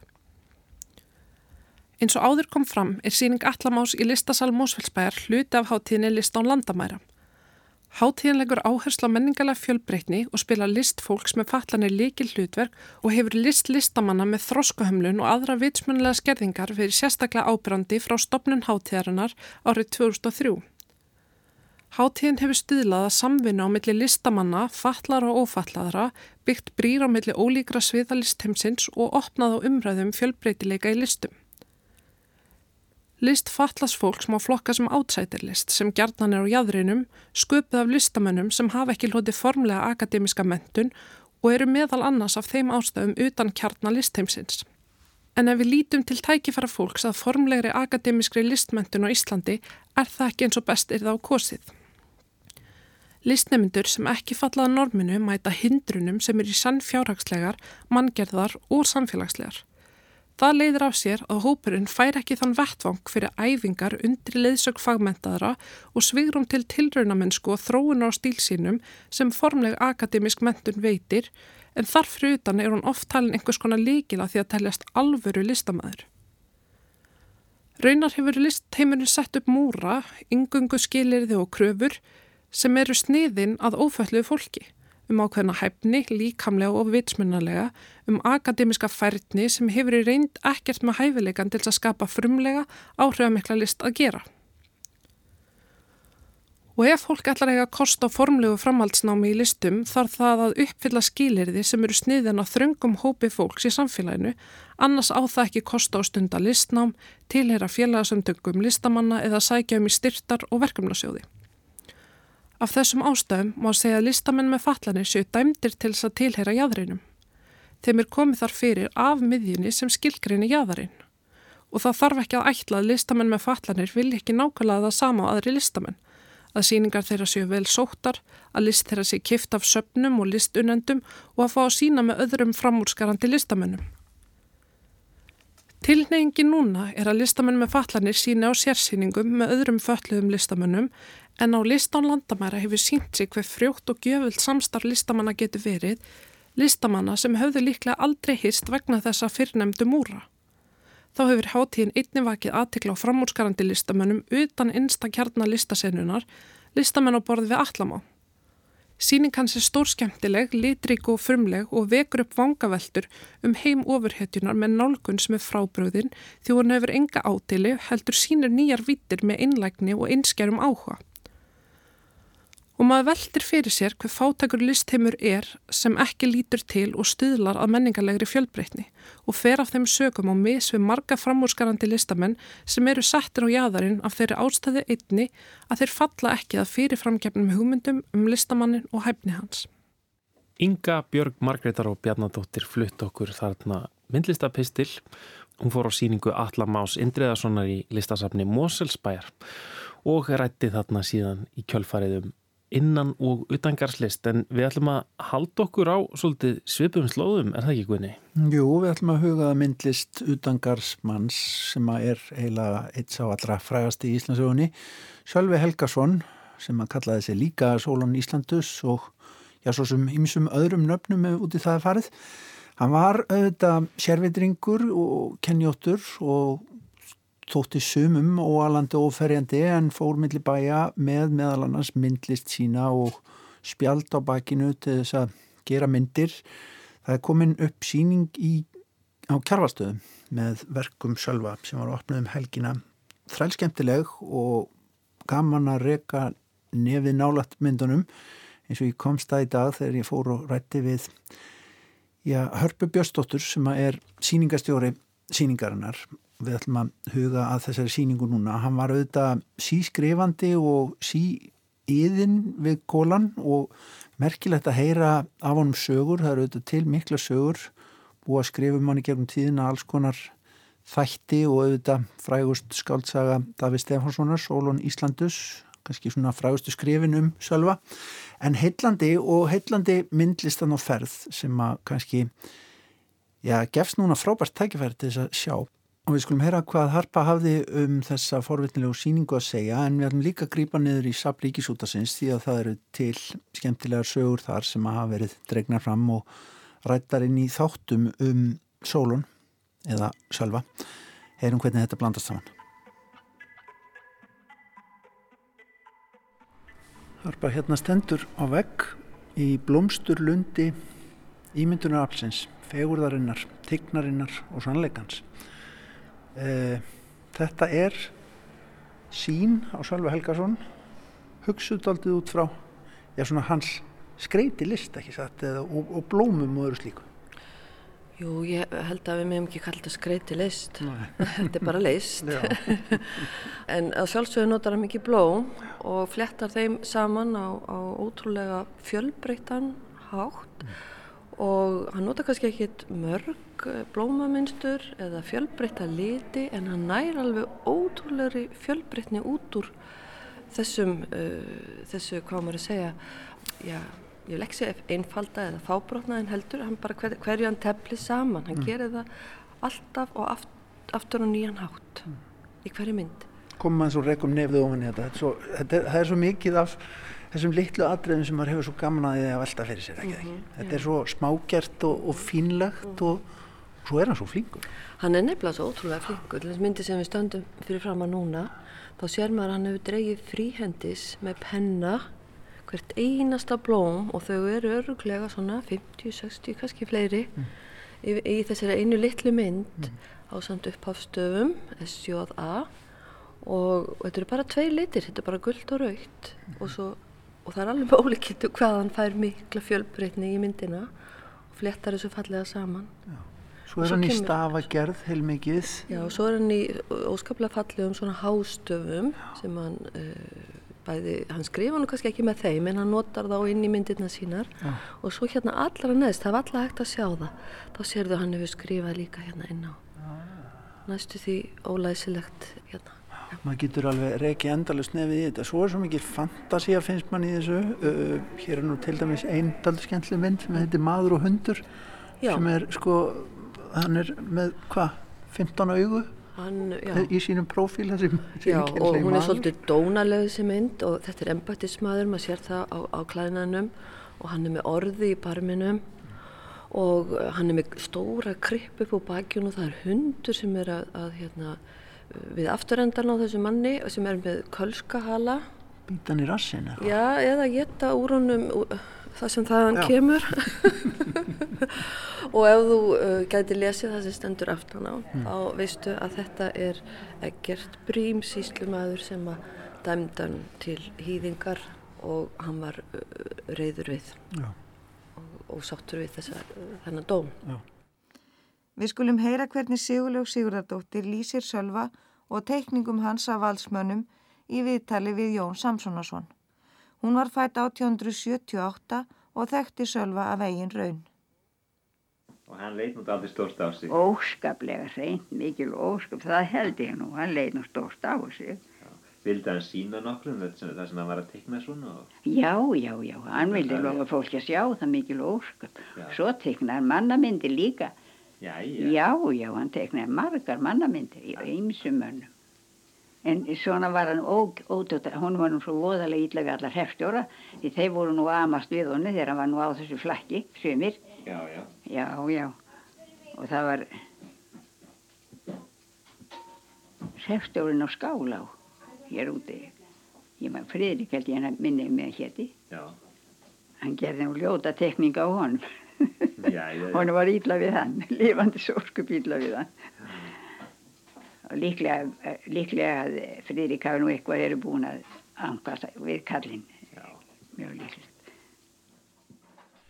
Eins og áður kom fram er síning Allamás í listasal Mósfellsbæjar hluti af hátíðinni list án landamæra. Háttíðanlegur áhersla menningalega fjölbreytni og spila list fólks með fallanir líkil hlutverk og hefur list listamanna með þróskahömlun og aðra vitsmunlega skerðingar fyrir sérstaklega ábyrrandi frá stopnun háttíðarinnar árið 2003. Háttíðin hefur stuðlað að samvinna á milli listamanna, fallara og ófallaðara, byggt brýr á milli ólíkra sviðalistheimsins og opnað á umræðum fjölbreytileika í listum. List fatlas fólks má flokka sem átsætirlist sem gjarnan er á jæðrinum, sköpuð af listamönnum sem hafa ekki hloti formlega akademiska mentun og eru meðal annars af þeim ástæðum utan kjarnalistheimsins. En ef við lítum til tækifæra fólks að formlegri akademiskri listmentun á Íslandi er það ekki eins og best er það á kosið. Listnemyndur sem ekki fallaða norminu mæta hindrunum sem er í sann fjárhagslegar, manngerðar og samfélagslegar. Það leiðir af sér að hópurinn fær ekki þann vettvang fyrir æfingar undir leiðsög fagmentaðra og svigrum til tilraunamennsku og þróunar á stílsínum sem formleg akademisk mentun veitir en þarfri utan er hún oft talin einhvers konar líkila því að teljast alvöru listamæður. Raunar hefur listheimurinn sett upp múra, yngungu skilirði og kröfur sem eru sniðin að ófölluðu fólki um ákveðna hæfni, líkamlega og vitsmunarlega, um akademiska færni sem hefur í reynd ekkert með hæfileikan til að skapa frumlega áhrifamikla list að gera. Og ef fólk ætlar að kosta formlegu framhaldsnámi í listum þarf það að uppfylla skilirði sem eru sniðin á þröngum hópi fólks í samfélaginu, annars á það ekki kosta á stunda listnám, tilhera félagasöndöngum listamanna eða sækja um í styrtar og verkefnasjóði. Af þessum ástæðum má segja að listamenn með fallanir séu dæmdir til þess að tilheyra jæðrinum. Þeim er komið þar fyrir af miðjunni sem skilgrinni jæðarinn. Og það þarf ekki að ætla að listamenn með fallanir vil ekki nákvæmlega það sama á aðri listamenn. Að síningar þeirra séu vel sóttar, að list þeirra séu kift af söpnum og listunendum og að fá að sína með öðrum framúrskarandi listamennum. Tilneyingi núna er að listamenn með fallanir sína á sérsýningum með öðrum fölluðum listamennum en á listán landamæra hefur sínt sig hver frjótt og gjöfult samstarf listamanna getur verið, listamanna sem höfðu líklega aldrei hist vegna þessa fyrrnemdu múra. Þá hefur hátíðin einni vakið aðtikla á framúrskarandi listamennum utan einsta kjarnar listasennunar, listamenn á borði við allamá. Sýning hans er stórskemtileg, litrík og frumleg og vekur upp vangaveltur um heim ofurhetjunar með nálgun sem er frábröðin því hún hefur enga átili heldur sínir nýjar vittir með innlægni og einskjærum áhuga. Og maður veldir fyrir sér hver fátækur listheimur er sem ekki lítur til og stuðlar að menningarlegri fjölbreytni og fer af þeim sögum á mis við marga framúrskarandi listamenn sem eru settir á jæðarinn af þeirri ástæði einni að þeir falla ekki að fyrirframgefnum hugmyndum um listamannin og hæfni hans.
Inga Björg Margreðar og Bjarnadóttir flutt okkur þarna myndlistapistil. Hún fór á síningu Allamás Indriðarssonar í listasafni Moselsbæjar og rætti þarna síðan í kjölfariðum innan og utangarslist en við ætlum að halda okkur á svolítið svipum slóðum, er það ekki Guðni?
Jú, við ætlum að huga myndlist utangarsmanns sem að er eiginlega eitt sá allra frægast í Íslandsögunni Sjálfi Helgason sem að kallaði sig líka Sólón Íslandus og já, svo sem ymsum öðrum nöfnum út í það farið Hann var auðvitað sérvitringur og kenjóttur og þótti sumum og alandi oferjandi en fór millir bæja með meðal annars myndlist sína og spjald á bakinu til þess að gera myndir. Það er komin upp síning í, á kjarvastöðum með verkum sjálfa sem var opnað um helgina. Þrælskemtileg og gaman að reyka nefið nálat myndunum eins og ég komst það í dag þegar ég fór og rætti við já, Hörpu Björnsdóttur sem er síningastjóri síningarinnar við ætlum að huga að þessari síningu núna. Hann var auðvitað sískrifandi og síiðin við kólan og merkilegt að heyra af honum sögur, það eru auðvitað til mikla sögur búið að skrifa um hann í gegnum tíðina alls konar þætti og auðvitað frægust skaldsaga Daví Stefanssonar, Sólón Íslandus kannski svona frægustu skrifin um sjálfa en heillandi og heillandi myndlistan og ferð sem að kannski já, gefst núna frábært tækifæri til þess að sjá og við skulum heyra hvað Harpa hafði um þessa forvitnilegu síningu að segja en við ætlum líka að grýpa niður í Sabríkisútasins því að það eru til skemmtilegar sögur þar sem að hafa verið dregnar fram og rættar inn í þáttum um sólun eða sjálfa heyrum hvernig þetta blandast saman. Harpa hérna stendur á vegg í blómsturlundi ímyndunaraflsins fegurðarinnar, tignarinnar og sannleikans Eh, þetta er sín á Sölvi Helgason. Hugsuðdaldið út frá já, svona hans skreiti list ekki satt eða, og, og blómum og öðru slíku?
Jú, ég held að við meðum ekki kalla þetta skreiti list. [LAUGHS] Þetta er bara list. [LAUGHS] En að sjálfsögur notar hann mikið blóm og flettar þeim saman á, á ótrúlega fjölbreyttan hátt. Mm. Og hann nota kannski ekkit mörg eh, blómamynstur eða fjölbreytta liti en hann nær alveg ótrúlega fjölbreytni út úr þessum, uh, þessu hvað maður að segja, já, ég vil ekki segja einfalda eða fábrotna en heldur, hann bara hver, hverju hann tefli saman, hann mm. gerir það alltaf og aft, aftur á nýjan hátt mm. í hverju mynd.
Komum maður svo rekum nefðu ofan í þetta, svo, þetta, það er svo mikið af þessum litlu atriðum sem maður hefur svo gaman að velta fyrir sér ekki, mm -hmm, þetta er svo smágert og, og fínlegt mm -hmm. og svo er hann svo flinkur
hann er nefnilega svo ótrúlega flinkur til þess myndi sem við stöndum fyrir fram að núna þá sér maður að hann hefur dreigið fríhendis með penna hvert einasta blóm og þau eru öruglega svona 50, 60, kannski fleiri mm. í, í þessari einu litlu mynd mm. á samt upphafstöfum SJA og þetta eru bara tvei litir, þetta er bara gullt og raukt mm. og svo og það er alveg ólíkittu hvað hann fær mikla fjölbreytni í myndina og flettar þessu fallega saman
Já. Svo er svo hann í stafagerð heilmikið.
Já, svo er hann í óskaplega fallegum svona hástöfum sem hann uh, bæði, hann skrifa nú kannski ekki með þeim en hann notar þá inn í myndirna sínar. Já. og svo hérna allra neðst, það var allra hægt að sjá það. Þá sérðu hann hefur skrifað líka hérna inn á. Næstu því ólæsilegt hérna.
Maður getur alveg reikið endalust nefið í þetta. Svo er svo mikið fantasi að finnst mann í þessu. Uh, hér er nú til dæmis einn skemmtileg mynd sem heitir Maður og hundur já. sem er sko hann er með hvað 15 augu? Hann, í sínum þessi,
já, og hún er svolítið dónaleg þessi mynd og þetta er embættismadur maður sér það á, á klæðinanum og hann er með orði í barminum og hann er með stóra kripp upp á bakjun og það er hundur sem er að, að hérna við afturendan á þessu manni sem er með kölskahala.
Býtan í rassinu
Já, eða geta úr honum það sem þaðan kemur [LAUGHS] og ef þú uh, gæti lesið það sem stendur aftan á mm. þá veistu að þetta er ekkert brím síslumæður sem að dæmdan til hýðingar og hann var uh, reyður við og, og sáttur við þessa, uh, þennan dóm. Já.
Við skulum heyra hvernig Sigurlaug Sigurðardóttir lýsir Sölva og teikningum hans af valsmönnum í viðtali við Jón Samsonarsson. Hún var fætt 1878 og þekkti Sölva af eigin raun.
Og hann leit nút aldrei stórst á sig?
Óskaplega reynd, mikil óskap, það held ég nú, hann leit nú stórst á sig.
Vildi hann sína nokkrum það sem hann var að teikna svona? Og...
Já, já, já, hann vildi lofa fólki að sjá það mikil óskap. Já. Svo teiknar mannamyndir líka.
Já, já.
Já, já, hann teiknar margar mannamyndir í ymsum mönnum. En svona var hann ótöta, hún var nú svo voðalega ítla við allar hefstjóra því þeir voru nú amast við honni þegar hann var nú á þessu flakki, sumir.
Já, já.
Já, já. Og það var hefstjórin á skálá hér úti. Ég maður Fridrik held ég hann minnið með hétti.
Já.
Hann gerði nú ljóta tekníka á honum.
Já, já, já. [LAUGHS]
Hún var ítla við hann, [LAUGHS] lifandi sórskup ítla við hann. Líklega, líklega Fridrik hafi nú eitthvað eru búin að angast við kallin.
Já.
Mjög líklegt.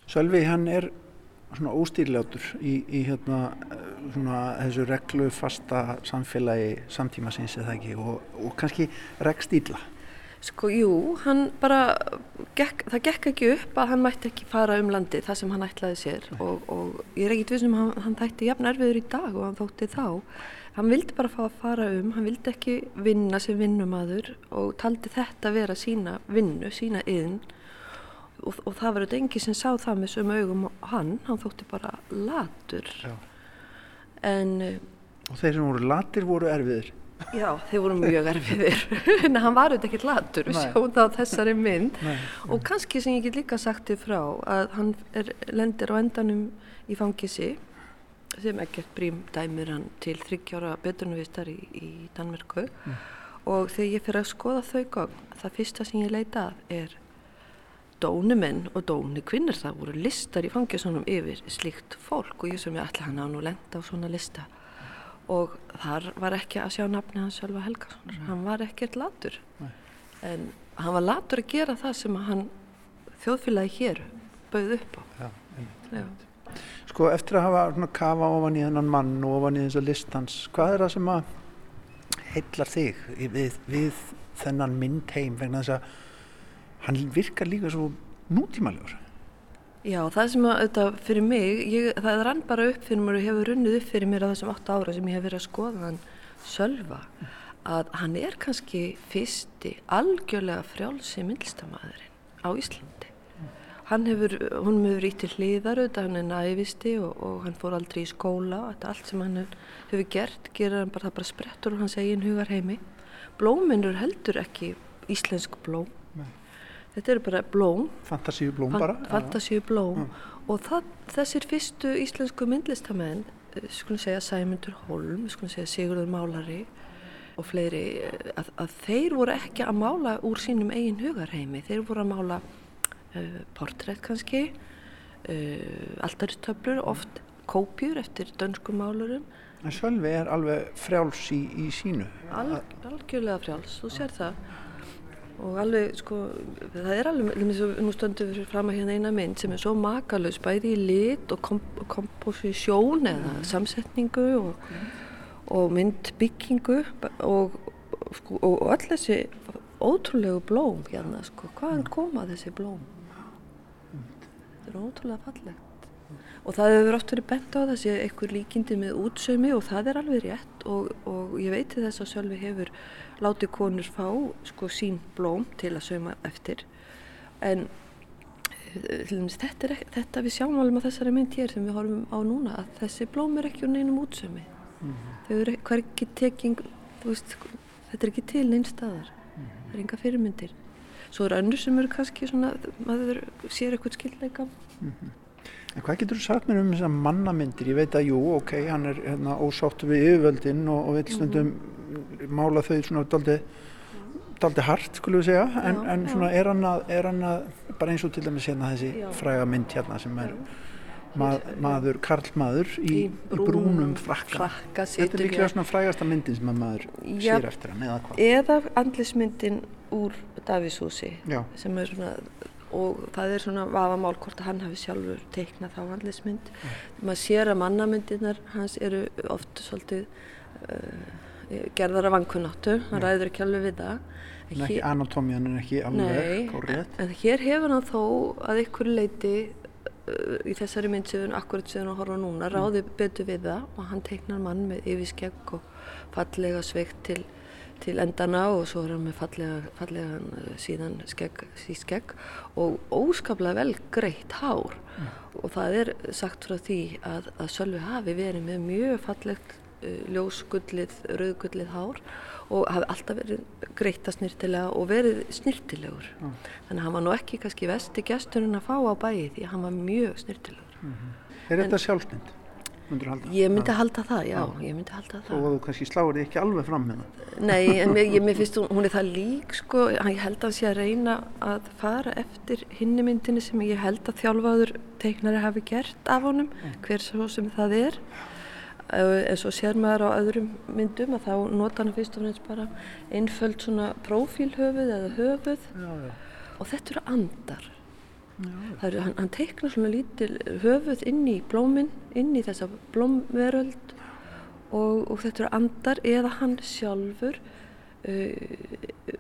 Sölvi hann er svona óstýrlátur í, í hérna svona þessu reglu fasta samfélagi samtíma sinns eða ekki og, og kannski regstýrla
Sko, jú, hann bara gekk, það gekk ekki upp að hann mætti ekki fara um landi það sem hann ætlaði sér og, og ég er ekkit vissum að hann, hann þætti jafn erfiður í dag og hann þótti þá hann vildi bara fá að fara um, hann vildi ekki vinna sem vinnumadur og taldi þetta vera sína vinnu, sína yðn og, og það var auðvitað engi sem sá það með sömu augum hann, hann þótti bara latur.
Já.
en
og þeir sem voru latir voru erfiðir.
Já, þeir voru mjög erfiðir. [LAUGHS] En hann var auðvitað ekki latur við sjáum það á þessari mynd.
Nei.
og kannski sem ég get líka sagt þið frá að hann er, lendir á endanum í fangisi sem ekkert brím dæmir hann til þryggjára beturnuvistar í, í Danmerku mm. og þegar ég fyrir að skoða þau gang það fyrsta sem ég leita að er dónumenn og dóni kvinnir það voru listar í fangisunum yfir slíkt fólk og ég sem ég ætla hann að nú lenda á svona lista og þar var ekki að sjá nafni hans Sölva Helgason mm. hann var ekkert latur
Nei.
en hann var latur að gera það sem hann þjóðfélagi hér bauð upp á
Já,
Já.
Sko eftir að hafa svona kafa ofan í þennan mann og ofan í þess að listans hvað er það sem að heillar þig við, við þennan mynd heim vegna þess að hann virkar líka svo nútímalegur
Já, það sem að auðvitað fyrir mig, ég, það rann bara upp fyrir mér og hefur runnið upp fyrir mér á þessum 8 ára sem ég hef verið að skoða hann Sölva, að hann er kannski fyrsti algjörlega frjálsi myndlistamæðurinn á Íslandi. Hann hefur, hún hefur ítt til hliðar auðvitað, hann er nævisti og, og hann fór aldrei í skóla. Þetta allt sem hann hefur gert, gerir hann bara, það bara sprettur og hans eigin hugar heimi. Blóminur heldur ekki íslensk blóm. Þetta eru bara blóm.
Fantasíu blóm bara
fantasíu blóm mm. og það, þessir fyrstu íslensku myndlistamenn eh, skulum segja Sæmundur Holm skulum segja Sigurður Málari og fleiri eh, að, að þeir voru ekki að mála úr sínum eigin hugarheimi. Þeir voru að mála uh, portrétt kannski. Uh, alltaristöflur oft kópjur eftir dönskum málurum.
En Sölvi er alveg frjáls í, í sínu.
Al, algjörlega frjáls, þú sér það. Og alveg sko það er alveg, nú stöndum við fram að hérna eina mynd sem er svo makalus bæði í lit og komp komposisjón eða mm. samsetningu og, og myndbyggingu og, sko, og öll þessi ótrúlegu blóm hérna sko, hvaðan koma þessi blóm þetta er ótrúlega fallegt og það hefur oft verið bent á þessi eitthvað líkindi með útsaumi og það er alveg rétt og, og ég veit þess að Sölvi hefur látið konur fá sko sín blóm til að sauma eftir en eh, þetta, er, þetta við sjáum alveg á þessari mynd hér sem við horfum á núna að þessi blóm er ekki úr neinum útsaumi mm -hmm. þau eru hverki teking veist, þetta er ekki til neinn staðar mm -hmm. það er enga fyrirmyndir svo eru önnur sem eru kannski svona maður sér eitthvað skildleika mm -hmm.
En hvað getur þú sagt mér um þessar mannamyndir? Ég veit að jú, ok, hann er hérna, ósáttu við yfirvöldin og, og vil stundum mm -hmm. mála þau svona daldi, daldi hart, skulum við segja, en, já, en svona er hann, að, er hann að, bara eins og til dæmis hérna þessi já. fræga mynd hérna sem er mað, maður, karlmaður í, í, í brúnum frakka.
frakka
Þetta er líklega svona frægasta myndin sem maður já, sér eftir hann, eða hvað?
Eða andlismyndin úr Davishúsi sem er svona og það er svona vafamál hvort að hann hafi sjálfur teiknað þá handlismynd mm. maður sér að mannamyndirnar hans eru oft svolítið uh, gerðar af vankunáttu hann ræður ekki alveg við það.
Ekki anatómiðan en ekki alveg
en, en hér hefur hann þó að ykkur leiti uh, í þessari mynd sem við akkurat séum að horfa núna ráði betur við það og hann teiknar mann með yfirskegg og fallega sveikt til til endana og svo er hann með fallega, fallega eh, síðan skegg, skegg og óskaplega vel greitt hár mm. og það er sagt frá því að, að Sölvi hafi verið með mjög fallegt uh, ljósgullið, rauðgullið hár og hafi alltaf verið greitt að snirtilega og verið snirtilegur mm. þannig að hann var nú ekki kannski vesti gesturinn að fá á bæði því að hann var mjög snirtilegur
mm -hmm. Er en, þetta sjálfsnind?
Ég myndi halda það, já, já. ég myndi halda það.
Og þú kannski sláður þig ekki alveg fram með það?
Nei, en mér, ég, [LAUGHS] mér finnst hún, hún er það lík, sko, ég held að sé að reyna að fara eftir hinni myndinni sem ég held að þjálfaður teiknari hafi gert af honum, mm. hver svo sem það er. En svo sér maður á öðrum myndum að þá nota hann fyrst og fremst bara einföld svona profílhöfuð eða höfuð já, já. og þetta eru andar. Er, hann, hann teiknar svona lítil höfuð inn í blóminn, inn í þessa blómveröld og, og þetta eru andar eða hann sjálfur uh,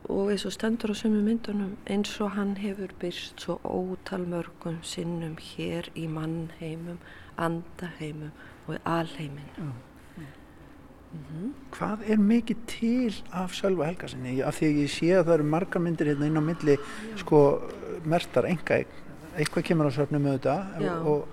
og eins og stendur á sömu myndunum eins og hann hefur byrst svo ótal mörgum sinnum hér í mannheimum, andaheimum og alheiminn. Mm.
Mm -hmm. Hvað er mikið til af Sölva Helgarsinni? Af því að ég sé að það eru marga myndir hérna inn á milli sko mertar enga eitthvað kemur á þetta og,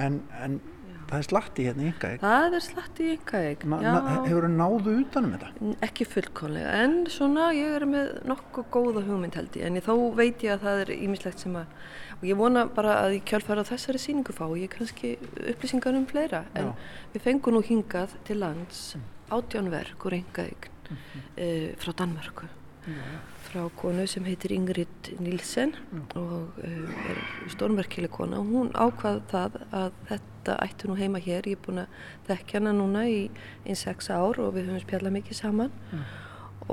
en, en það er slatti hérna í yngaeg
það er slatti í yngaeg
hefur það náðu utanum þetta?
ekki fullkonlega en svona ég er með nokkuð góða hugmynd held ég en ég, þó veit ég að það er ímislegt sem að og ég vona bara að ég kjálfara þessari síningu fá ég kannski upplýsingar um fleira en Já. við fengum nú hingað til lands mm. átjánverk úr yngaeg mm -hmm. uh, frá Danmörku Já frá konu sem heitir Ingrid Nilsen mm. og uh, er stórmerkileg kona og hún ákvað það að þetta ætti nú heima hér, ég er búin að þekkja hana núna í einn sex ár og við höfum spjallað mikið saman mm.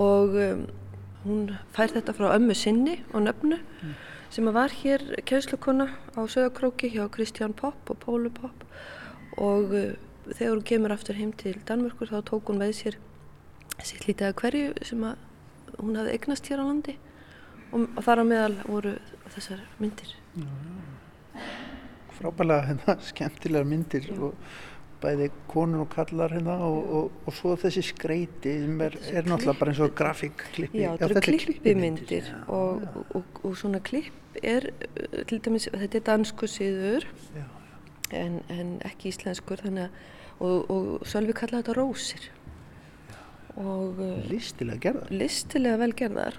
og um, hún fær þetta frá ömmu sinni og nöfnu mm. sem var hér kjænslukona á sögakróki hjá Kristján Popp og Pólu Popp og uh, þegar hún kemur aftur heim til Danmörkur þá tók hún með sér sitt lítið að hverju sem að hún hafði eignast hér á landi. Og, og þar á meðal voru þessar myndir.
Frábælega hérna, skemmtilegar myndir Já. og bæði konur og kallar hérna og, og, og svo þessi skreiti sem er, er náttúrulega bara eins og grafíkklippi
Já, þetta eru klippimyndir og svona klipp er til dæmis, þetta er dansku síður en, en ekki íslenskur þannig að og Sölvi kallaði þetta rósir
og eh, listilega gerðar.
listilega vel gerðar.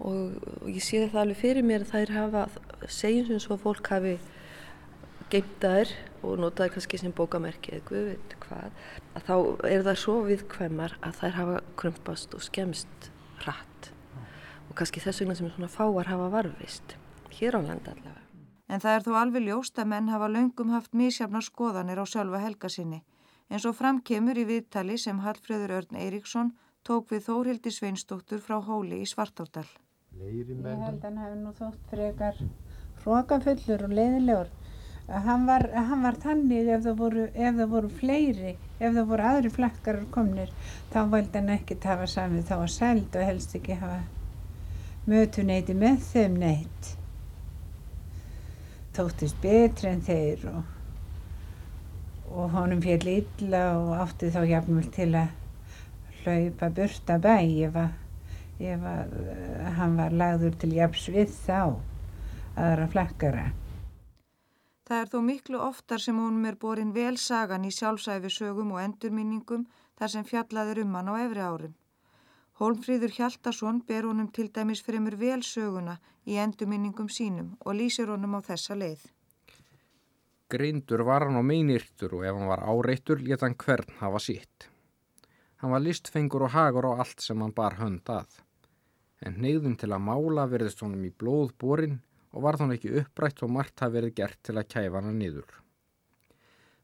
Og, og ég sé það alveg fyrir mér að þær hafa segjum sem svo fólk hafi geimt þær og notaði kannski sem bókamerki eða guð veit hvað að þá er það svo viðkvæmar að þær hafa krumpast og skemst hratt. Og kannski þess vegna sem svona fáar hafa varfist hér á landa allavega.
En það er þó alveg ljóst að menn hafa löngum haft mísjafnar skoðanir á sjálfa helgasinni eins og framkemur í viðtali sem Hallfröður Örn Eiríksson tók við Þórildi Sveinsdóttur frá Hóli í Svartárdal.
Ég held að hann hefði nú þótt frekar hrókafullur og leiðilegur. Hann var, hann var tannig ef það, voru, ef það voru fleiri, ef það voru aðri flakkarar komnir, þá vald hann ekki tafa samið þá að seld og helst ekki hafa mötuneyti með þeim neitt. Þóttist betri en þeir og og honum fél illa og átti þá hjapnum til að hlaupa burta bæ ef að, ef að uh, hann var lagður til japs við þá aðra flakkara.
Það er þó miklu oftar sem honum er borin vel sagan í sjálfsæfi sögum og endurminningum þar sem fjallaður um hann á efri árum. Hólmfríður Hjaldarsson ber honum til dæmis fremur vel söguna í endurminningum sínum og lýsir honum á þessa leið.
Greindur var hann á meinirtur og ef hann var áreittur leta hann hvern hafa sitt. Hann var listfengur og hagur á allt sem hann bar hönd að. En neyðum til að mála verðist honum í blóð borin og var þannig ekki upprætt og margt hafi verið gert til að kæfa hann niður.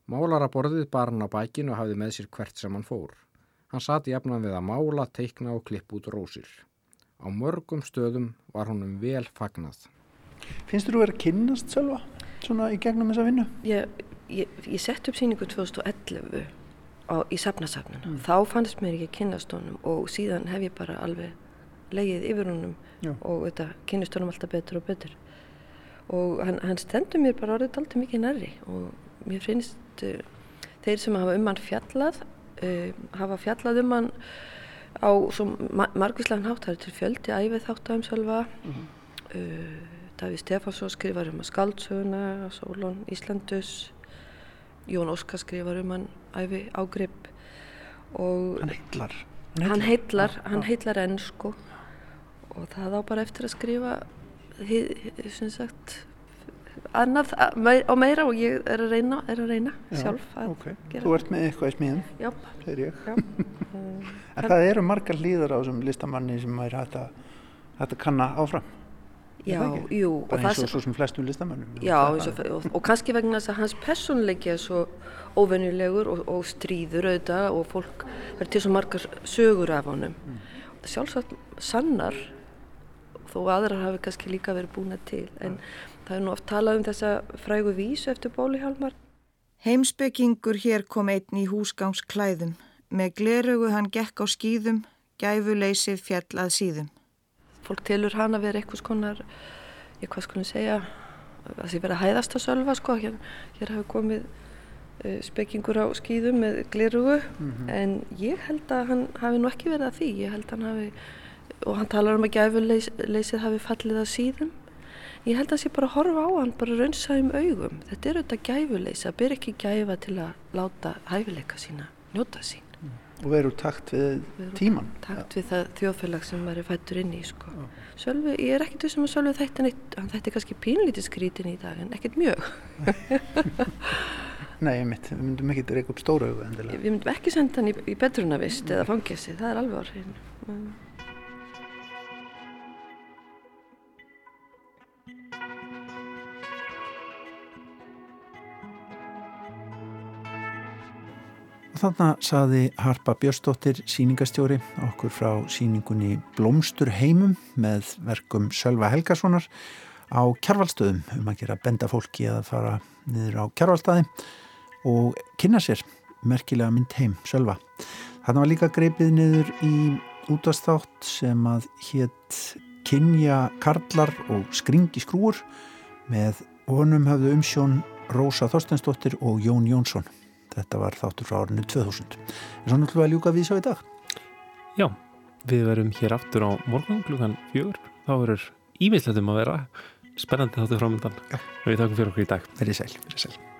Málaraborðið bar hann á bækinu og hafði með sér hvert sem hann fór. Hann sati jafnan við að mála, teikna og klipp út rósir. Á mörgum stöðum var honum vel fagnað.
Finnst þú að vera kynnast sjálfa svona í gegnum þessa vinnu?
Ég, ég, ég sett upp síningu 2011 á, í safnasafnun. Mm. Þá fannst mér ekki kynnast honum og síðan hef ég bara alveg leið yfir honum Já. og þetta kynnist honum alltaf betur og betur. Og hann, hann stendur mér bara orðið alltaf mikið nærri og mér finnst uh, þeir sem hafa um hann fjallað, uh, hafa fjallað um hann á ma margvíslegan hátt, það er til fjöldi æfið þáttu um sjálfa. Mm. Uh, Davíð Stefánsson skrifar um að skaldsöguna, Sólón Íslandus, Jón Óskar skrifar um hann æfi ágrip og
hann heitlar
hann heitlar, hann heitlar enn sko. Og það á bara eftir að skrifa sem sagt annað á meira og ég er að reyna, er að reyna Já, sjálf að
okay. Þú ert með eitthvað í smíðum,
Já.
segir ég. [LAUGHS] En það eru margar líður á þessum listamanni sem er hægt að, hægt að kanna áfram
Já, jú.
Bara eins og svo sem flestum listamannum.
Já, og, og, og kannski vegna þess að hans personleiki er svo óvenjulegur og, og stríður auðvitað og fólk verður til svo margar sögur af honum. Mm. Sjálfsagt sannar, þó aðrar hafi kannski líka verið búna til, en ja. það er nú oft talað um þessa frægu vísu eftir Bóli Hjalmar.
Heimsbyggingur hér kom einn í húsgangsklæðum. Með glerögu hann gekk á skýðum, gæfuleysið fjall að síðum
fólk tilur hann að vera eitthvað skonar, ég hvað skulum segja, að því vera hæðast að sölva sko, hér, hér hafi komið uh, spekingur á skýðum með glirugu, mm -hmm. en ég held að hann hafi nú ekki verið að því, ég held að hann hafi, og hann talar um að gæfuleysið hafi fallið að síðum, ég held að það sé bara að horfa á hann, bara raunsa um augum, þetta er auðvitað gæfuleysi, að byrja ekki gæfa til að láta hæfileika sína njóta sín
og veru takt við tíman
takt við það þjóðfélag sem maður er fættur inn í sko. Sölvi, ég er ekkert þessum að Sölvi þetta neitt, hann þetta er kannski pínlítið skrítin í dag en ekkert mjög. [LAUGHS]
Nei, ég mitt, við myndum ekki reyka upp stóra
Við myndum ekki senda hann í, í betrunavist eða fangesi, það er alveg orðin
Þannig saði Harpa Björnsdóttir síningastjóri okkur frá síningunni Blómstur heimum með verkum Sölva Helgasonar á kjærvalstöðum um að gera benda fólki að fara niður á kjærvalstaði og kynna sér merkilega mynd heim Sölva. Þannig var líka greipið niður í útastátt sem að hétt Kynja Karlar og Skringi Skrúur með honum hafðu umsjón Rósa Þorstensdóttir og Jón Jónsson. Þetta var þáttur frá árinu 2000. Er svo náttúrulega ljúka við svo í dag?
Já, við verum hér aftur á morgun klukkan fjögur. Þá verður ímiðsleitum að vera spennandi þáttur frámyndan. Við þakkum fyrir okkur í dag.
Verðið sæl. Verið sæl.